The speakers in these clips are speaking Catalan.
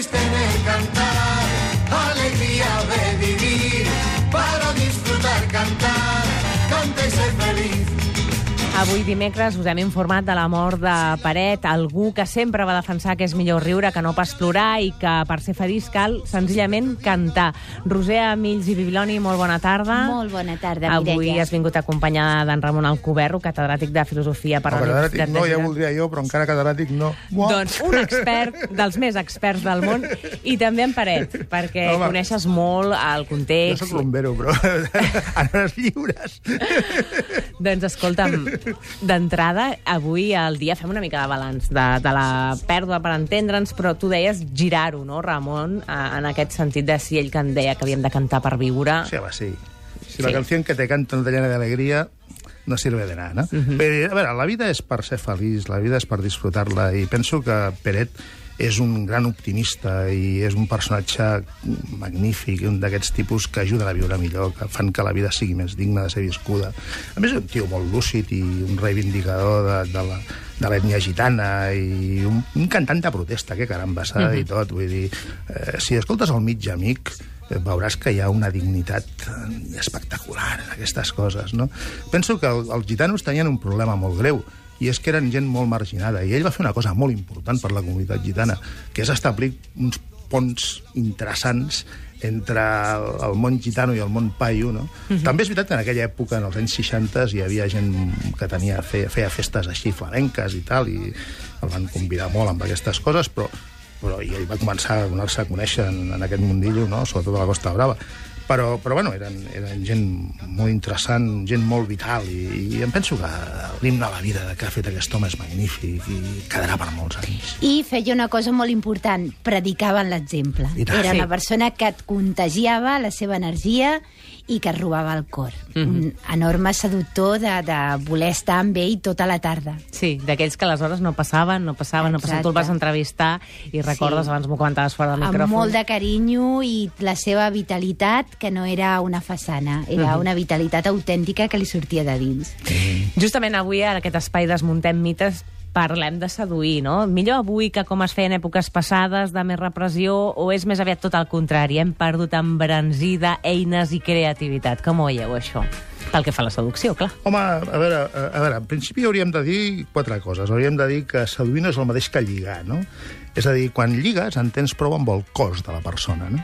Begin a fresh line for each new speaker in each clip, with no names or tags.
es tener cantar,
Avui dimecres us hem informat de la mort de Paret, algú que sempre va defensar que és millor riure que no pas plorar i que per ser feliç cal senzillament cantar. Roser Mills i Bibiloni, molt bona tarda.
Molt bona tarda,
Avui
Mireia.
has vingut acompanyada d'en Ramon Alcoberro, catedràtic de Filosofia per
No,
la Universitat
no,
de
ja voldria jo, però encara catedràtic no. Uah.
Doncs un expert, dels més experts del món, i també en Paret, perquè
Home.
coneixes molt el
Jo
context.
soc bombero, però en hores lliures.
Doncs escolta'm, d'entrada, avui al dia fem una mica de balanç de, de la pèrdua per entendre'ns, però tu deies girar-ho, no, Ramon, en aquest sentit de si ell que en deia que havíem de cantar per viure...
Sí, home, sí. Si
Sí.
la canción que te canta no te llena de alegría, no sirve de nada, no? Però, a veure, la vida és per ser feliç, la vida és per disfrutar-la, i penso que Peret és un gran optimista i és un personatge magnífic, un d'aquests tipus que ajuden a viure millor, que fan que la vida sigui més digna de ser viscuda. A més, és un tio molt lúcid i un reivindicador de, de la de l'ètnia gitana i un, un cantant de protesta, que caramba, mm -hmm. i tot. Vull dir, eh, si escoltes el mig amic, eh, veuràs que hi ha una dignitat eh, espectacular en aquestes coses, no? Penso que el, els gitanos tenien un problema molt greu, i és que eren gent molt marginada, i ell va fer una cosa molt important per la comunitat gitana, que és establir uns ponts interessants entre el, món gitano i el món paio, no? Uh -huh. També és veritat que en aquella època, en els anys 60, hi havia gent que tenia, feia, feia festes així flamenques i tal, i el van convidar molt amb aquestes coses, però, però i ell va començar a donar-se a conèixer en, en aquest mundillo, no? sobretot a la Costa Brava. Però, però bueno, eren, eren gent molt interessant, gent molt vital, i, i em penso que l'himne a la vida que ha fet aquest home és magnífic i quedarà per molts anys.
I feia una cosa molt important, predicava en l'exemple. Era
Sí.
una persona que et contagiava la seva energia i que et robava el cor.
Mhm.
Un enorme seductor de, de voler estar amb ell tota la tarda.
Sí, d'aquells que aleshores no passaven, no passaven, no passaven. Tu el vas
Exacte.
entrevistar i recordes,
Sí.
abans m'ho comentaves fora del
Amb
micròfon.
molt de carinyo i la seva vitalitat, que no era una façana, era
Mhm.
una vitalitat autèntica que li sortia de dins.
Justament avui, a aquest espai Desmuntem mites, parlem de seduir, no? Millor avui que com es feia en èpoques passades, de més repressió, o és més aviat tot el contrari? Hem perdut embranzida, eines i creativitat. Com ho veieu, això? Pel que fa a la seducció, clar.
Home, a veure, a veure, en principi hauríem de dir quatre coses. Hauríem de dir que seduir no és el mateix que lligar, no? És a dir, quan lligues entens prou amb el cos de la persona, no?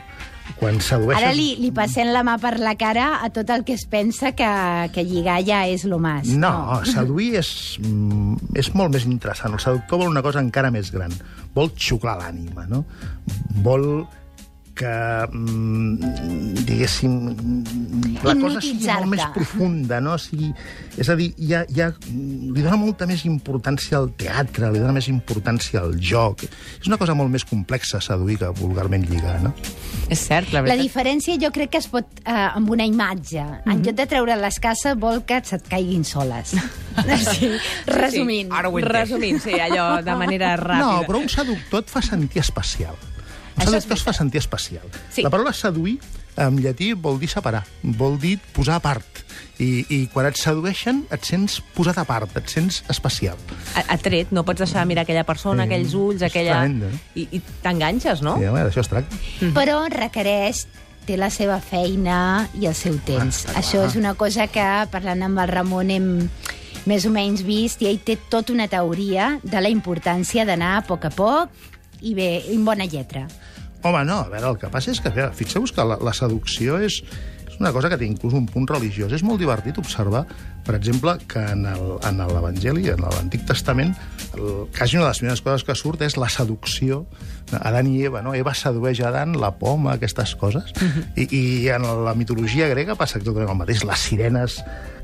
Quan sedueixes...
Ara li, li passem la mà per la cara a tot el que es pensa que, que lligar ja és lo más.
No, seduir és, mm, és molt més interessant. El seductor vol una cosa encara més gran. Vol xuclar l'ànima, no? Vol que, mm, diguéssim, la cosa sigui molt més profunda, no? O sigui, és a dir, hi ha, li dona molta més importància al teatre, li dona més importància al joc. És una cosa molt més complexa seduir que vulgarment lligar, no?
És cert, la
La
veritat.
diferència jo crec que es pot eh, amb una imatge. En lloc de treure les cases, vol que se't caiguin soles. sí, resumint.
Sí, ara ho resumint, sí, allò de manera ràpida.
No, però un seductor et fa sentir especial.
Això és
seductor es fa sentir especial.
Sí.
La paraula seduir, en llatí, vol dir separar, vol dir posar a part. I, I quan et sedueixen, et sents posat a part, et sents especial.
Atret, no pots deixar de mirar aquella persona,
Sí,
aquells ulls, aquella...
tremend, eh?
I, i t'enganxes, no?
Sí, home, d'això es tracta.
Però requereix té la seva feina i el seu temps.
Ah,
Això és una cosa que, parlant amb el Ramon, hem més o menys vist, i ell té tota una teoria de la importància d'anar a poc a poc i bé, amb bona lletra.
Home, no, a veure, el que passa és que, fixeu-vos que la, la seducció és, és una cosa que té inclús un punt religiós. És molt divertit observar, per exemple, que en el- en l'Evangeli, en l'Antic Testament, el, quasi una de les primeres coses que surt és la seducció Adán i Eva, no? Eva sedueix a Adán, la poma, aquestes coses. I, I en la mitologia grega passa exactament el mateix. Les sirenes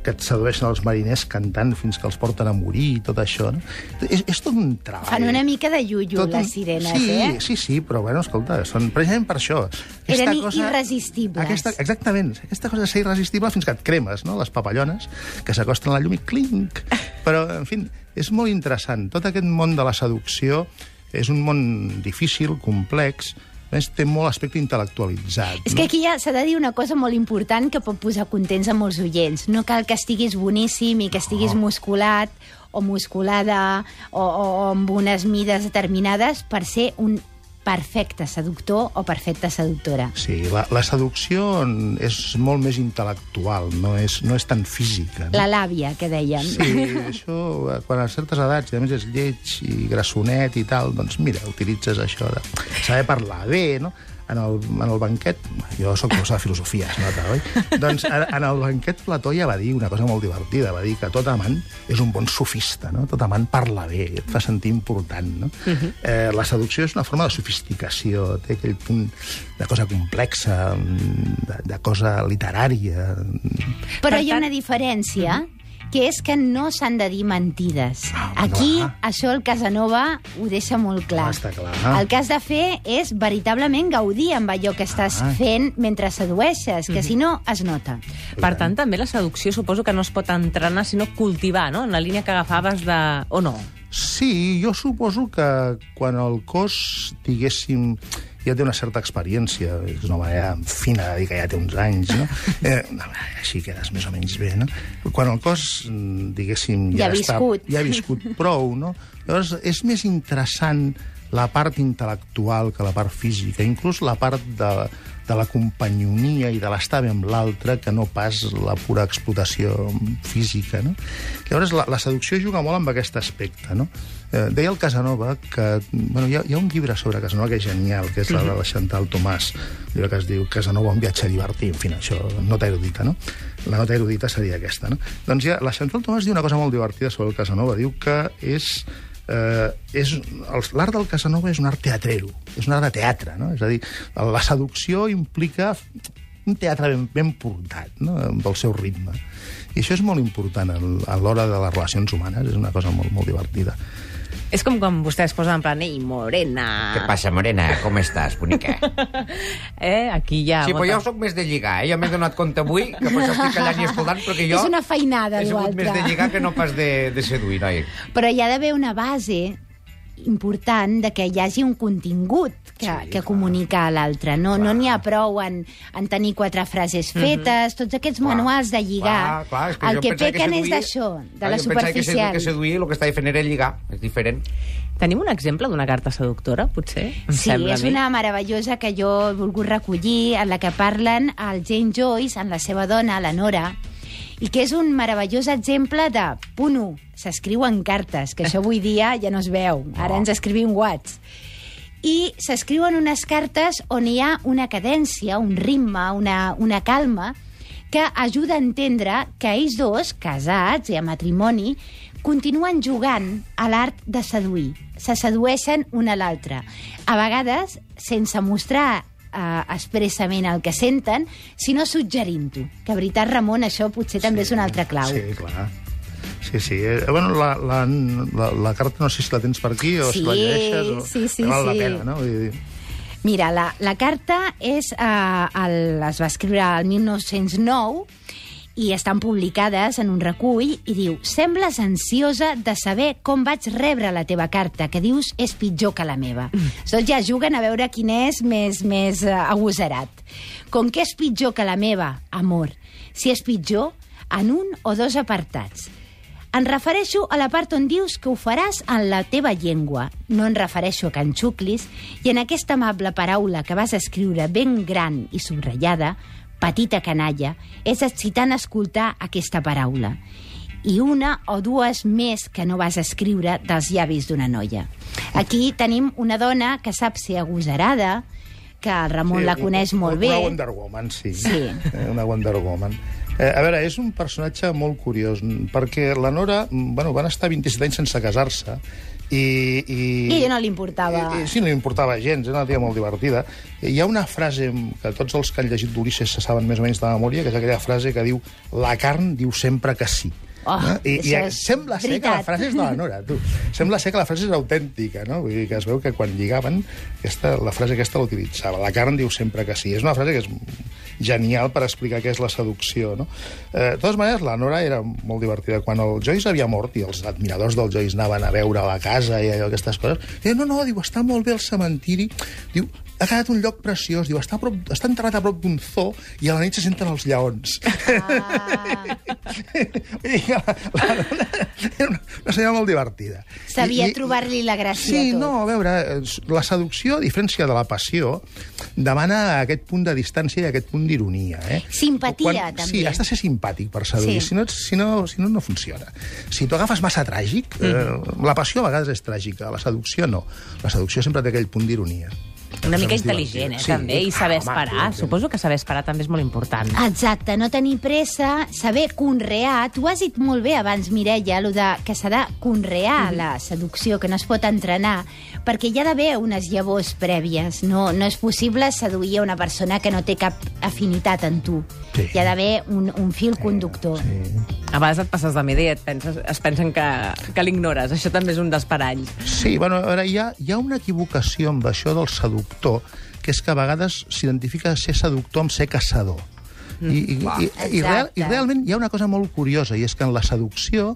que et sedueixen els mariners cantant fins que els porten a morir i tot això. No? És, és tot un treball.
Fan una mica de iullo,
Tot un-
les sirenes,
sí,
eh?
Sí, sí, però bueno, escolta, són precisament per això.
Eren irresistibles.
Aquesta, exactament, aquesta cosa de ser irresistible fins que et cremes, no?, les papallones, que s'acosten a la llum i clinc. Però, en fi, és molt interessant. Tot aquest món de la seducció és un món difícil, complex, a més, té molt aspecte intel·lectualitzat.
És que aquí ja s'ha de dir una cosa molt important que pot posar contents a molts oients. No cal que estiguis boníssim i que estiguis musculat o musculada o, o, o amb unes mides determinades per ser un perfecte seductor o perfecta seductora.
Sí, la, la seducció és molt més intel·lectual, no és, no és tan física. No?
La làbia, que deien.
Sí, això, eh, quan a certes edats, a més és lleig i grassonet i tal, doncs mira, utilitzes això de saber parlar bé, no? En el, en el banquet, jo sóc professor de filosofia, es nota, oi? doncs en, en el banquet Plató ja va dir una cosa molt divertida, va dir que tot amant és un bon sofista, no? Tot amant parla bé, et fa sentir important, no? Uh -huh. eh, la seducció és una forma de sofisticació, té aquell punt de cosa complexa, de, de cosa literària,
Però
Per
hi ha
tant-
una diferència, que és que no s'han de dir mentides.
Ah,
Aquí,
clar.
això el Casanova ho deixa molt clar.
Ah, està clar.
El que has de fer és veritablement gaudir amb allò que estàs
Ah.
fent mentre sedueixes, que si no, es nota.
Per tant, també la seducció suposo que no es pot entrenar, sinó cultivar, no? En la línia que agafaves de... O no?
Sí, jo suposo que quan el cos, diguéssim, ja té una certa experiència, és una manera fina de dir que ja té uns anys, no? Eh, així quedes més o menys bé, no? Quan el cos, mm, diguéssim...
Ja ha
està,
viscut.
ja ha viscut prou, no? Llavors, és més interessant la part intel·lectual que la part física, inclús la part de, de la companyonia i de l'estar bé amb l'altre que no pas la pura explotació física. No? Llavors, la, la seducció juga molt amb aquest aspecte. No? Eh, deia el Casanova que... Bueno, hi, ha, hi ha un llibre sobre Casanova que és genial, que és la de la Chantal Tomàs, un llibre que es diu Casanova, un viatge divertit, en fi, això, nota erudita, no? La nota erudita seria aquesta, no? Doncs ja, la Chantal Tomàs diu una cosa molt divertida sobre el Casanova, diu que és eh, és, l'art del Casanova és un art teatrero, és un art de teatre, no? És a dir, la seducció implica un teatre ben, ben portat, no? amb el seu ritme. I això és molt important a l'hora de les relacions humanes, és una cosa molt, molt divertida.
És com quan vostè es posa en plan, ei, morena...
Què passa, morena? Com estàs, bonica?
Eh, aquí ja...
Sí, però jo sóc més de lligar, eh? Jo m'he donat compte avui, que per això estic callant i escoltant, perquè jo
És una feinada,
he sigut més de lligar que no pas de, de seduir, noi.
Però hi ha d'haver una base important de que hi hagi un contingut que, sí, que comunica a l'altre. No no n'hi ha prou en, en tenir quatre frases fetes, tots aquests
Clar,
manuals de lligar.
Clar, clar, és que
el
jo
que pequen és
seduir-
d'això, de
Clar,
la
jo pensava que, sedu
superficial.
que seduir el que estava fent era lligar, és diferent.
Tenim un exemple d'una carta seductora, potser? Em
Sí, és una meravellosa que jo he volgut recollir, en la que parlen el Jane Joyce amb la seva dona, la Nora, i que és un meravellós exemple de, punt 1, s'escriuen cartes, que això avui dia ja no es veu, ara ens escrivim whats. I s'escriuen unes cartes on hi ha una cadència, un ritme, una, una calma, que ajuda a entendre que ells dos, casats i a matrimoni, continuen jugant a l'art de seduir. Se sedueixen un a l'altre. A vegades, sense mostrar eh, expressament el que senten, sinó suggerint-ho. Que, veritat, Ramon, això potser també és una altra clau.
Sí, clar. Sí, sí. Eh, bueno, la, la, la, la carta no sé si la tens per aquí o si la
Sí,
llegeixes. O...
sí, sí,
Val la
sí.
pena, no? Vull dir...
Mira, la, la carta és, eh, el, es va escriure el 1909 i estan publicades en un recull i diu Sembles ansiosa de saber com vaig rebre la teva carta, que dius és pitjor que la meva. Tots ja juguen a veure quin és més, més eh, agosarat. Com que és pitjor que la meva, amor? Si és pitjor, en un o dos apartats. Em refereixo a la part on dius que ho faràs en la teva llengua. No em refereixo a que en xuclis, i en aquesta amable paraula que vas escriure ben gran i subratllada, petita canalla, és excitant escoltar aquesta paraula. I una o dues més que no vas escriure dels llavis d'una noia. Aquí tenim una dona que sap ser agosarada, que el Ramon
Sí,
la coneix molt bé.
Una Wonder Woman, sí.
Sí.
Eh, Una Wonder Woman. Eh, a veure, és un personatge molt curiós, perquè la Nora, mm, bueno, van estar 27 anys sense casar-se, i... I,
I no li importava.
I, i, sí, no li importava gens, era una tia molt divertida. Hi ha una frase que tots els que han llegit d'Ulisses se saben més o menys de memòria, que és aquella frase que diu la carn diu sempre que sí.
Oh,
no? I, i
és
sembla ser que la
veritat.
frase és de la Nora, tu. Sembla ser que la frase és autèntica, no? Vull dir que es veu que quan lligaven, aquesta, la frase aquesta l'utilitzava. La carn diu sempre que sí. És una frase que és genial per explicar què és la seducció, no? Eh, de totes maneres, la Nora era molt divertida. Quan el Joyce havia mort i els admiradors del Joyce anaven a veure la casa i allò, aquestes coses, diu, no, no, diu, està molt bé el cementiri. Diu, ha quedat un lloc preciós. Diu, està, a prop, està enterrat a prop d'un zoo i a la nit se senten els lleons.
Ah,
la, la, la, era una, una senyora molt divertida.
sabia trobar-li la gràcia
Sí,
a tot.
no, a veure, eh, la seducció, a diferència de la passió, demana aquest punt de distància i aquest punt d'ironia. Eh?
Simpatia, també.
Sí, has de ser simpàtic per seduir,
Sí.
si, no, si, no, si no, no funciona. Si tu agafes massa tràgic, eh,
Mhm.
la passió a vegades és tràgica, la seducció no. La seducció sempre té aquell punt d'ironia.
Una mica intel·ligent, eh,
divertit.
també, i saber
Ah, home,
esperar.
evidentment.
Suposo que saber esperar també és molt important.
Exacte, no tenir pressa, saber conrear. Tu has dit molt bé abans, Mireia, allò de que s'ha de conrear
Mhm.
la seducció, que no es pot entrenar, perquè hi ha d'haver unes llavors prèvies. No, no és possible seduir a una persona que no té cap afinitat en tu.
Sí.
Hi ha d'haver un, un fil conductor.
A vegades et passes de mida i et penses, es pensen que, que l'ignores. Això també és un dels paralls.
Sí, bueno, a veure, hi ha, hi ha una equivocació amb això del seductor, que és que a vegades s'identifica ser seductor amb ser caçador. I, i, i, i, real, I realment hi ha una cosa molt curiosa, i és que en la seducció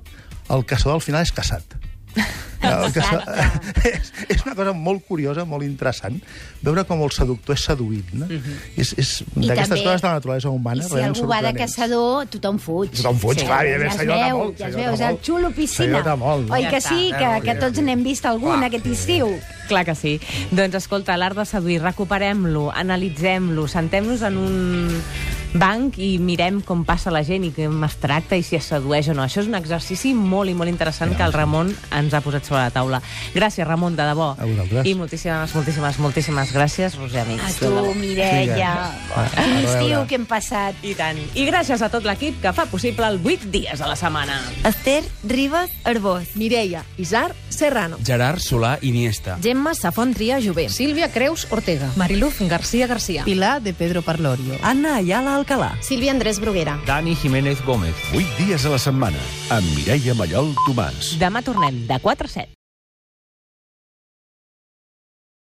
el caçador al final és caçat. El caçador, és, és una cosa molt curiosa, molt interessant, veure com el seductor és seduït. No? És, és
I
d'aquestes coses de la naturalesa humana.
I si
realment
algú va de caçador, tothom fuig.
Tothom fuig, clar, evidentment,
ja es
s'allota
veu,
molt,
ja es veu, és el xulo piscina.
Molt, no?
Oi que sí, que, que tots n'hem vist algun aquest estiu.
Clar que sí. Doncs escolta, l'art de seduir, recuperem-lo, analitzem-lo, sentem-nos en un banc i mirem com passa la gent i com es tracta i si es sedueix o no. Això és un exercici molt i molt interessant que el Ramon ens ha posat sobre la taula. Gràcies, Ramon, de debò.
A vosaltres.
I moltíssimes, moltíssimes, moltíssimes gràcies, Roser Amics.
A tu, Mireia.
Va,
Quin
a
estiu que hem passat.
I tant. I gràcies a tot l'equip que fa possible el 8 dies a la setmana.
Esther Ribas Arbós.
Mireia Isar Serrano.
Gerard Solà Iniesta.
Gemma Safon Tria Jové. Sílvia Creus Ortega. Mariluz García García.
Pilar de Pedro Parlorio.
Anna Ayala Alcalà.
Sílvia Andrés Bruguera.
Dani Jiménez Gómez.
8 dies a la setmana amb Mireia Mallol Tomàs.
Demà tornem de 4 a 7.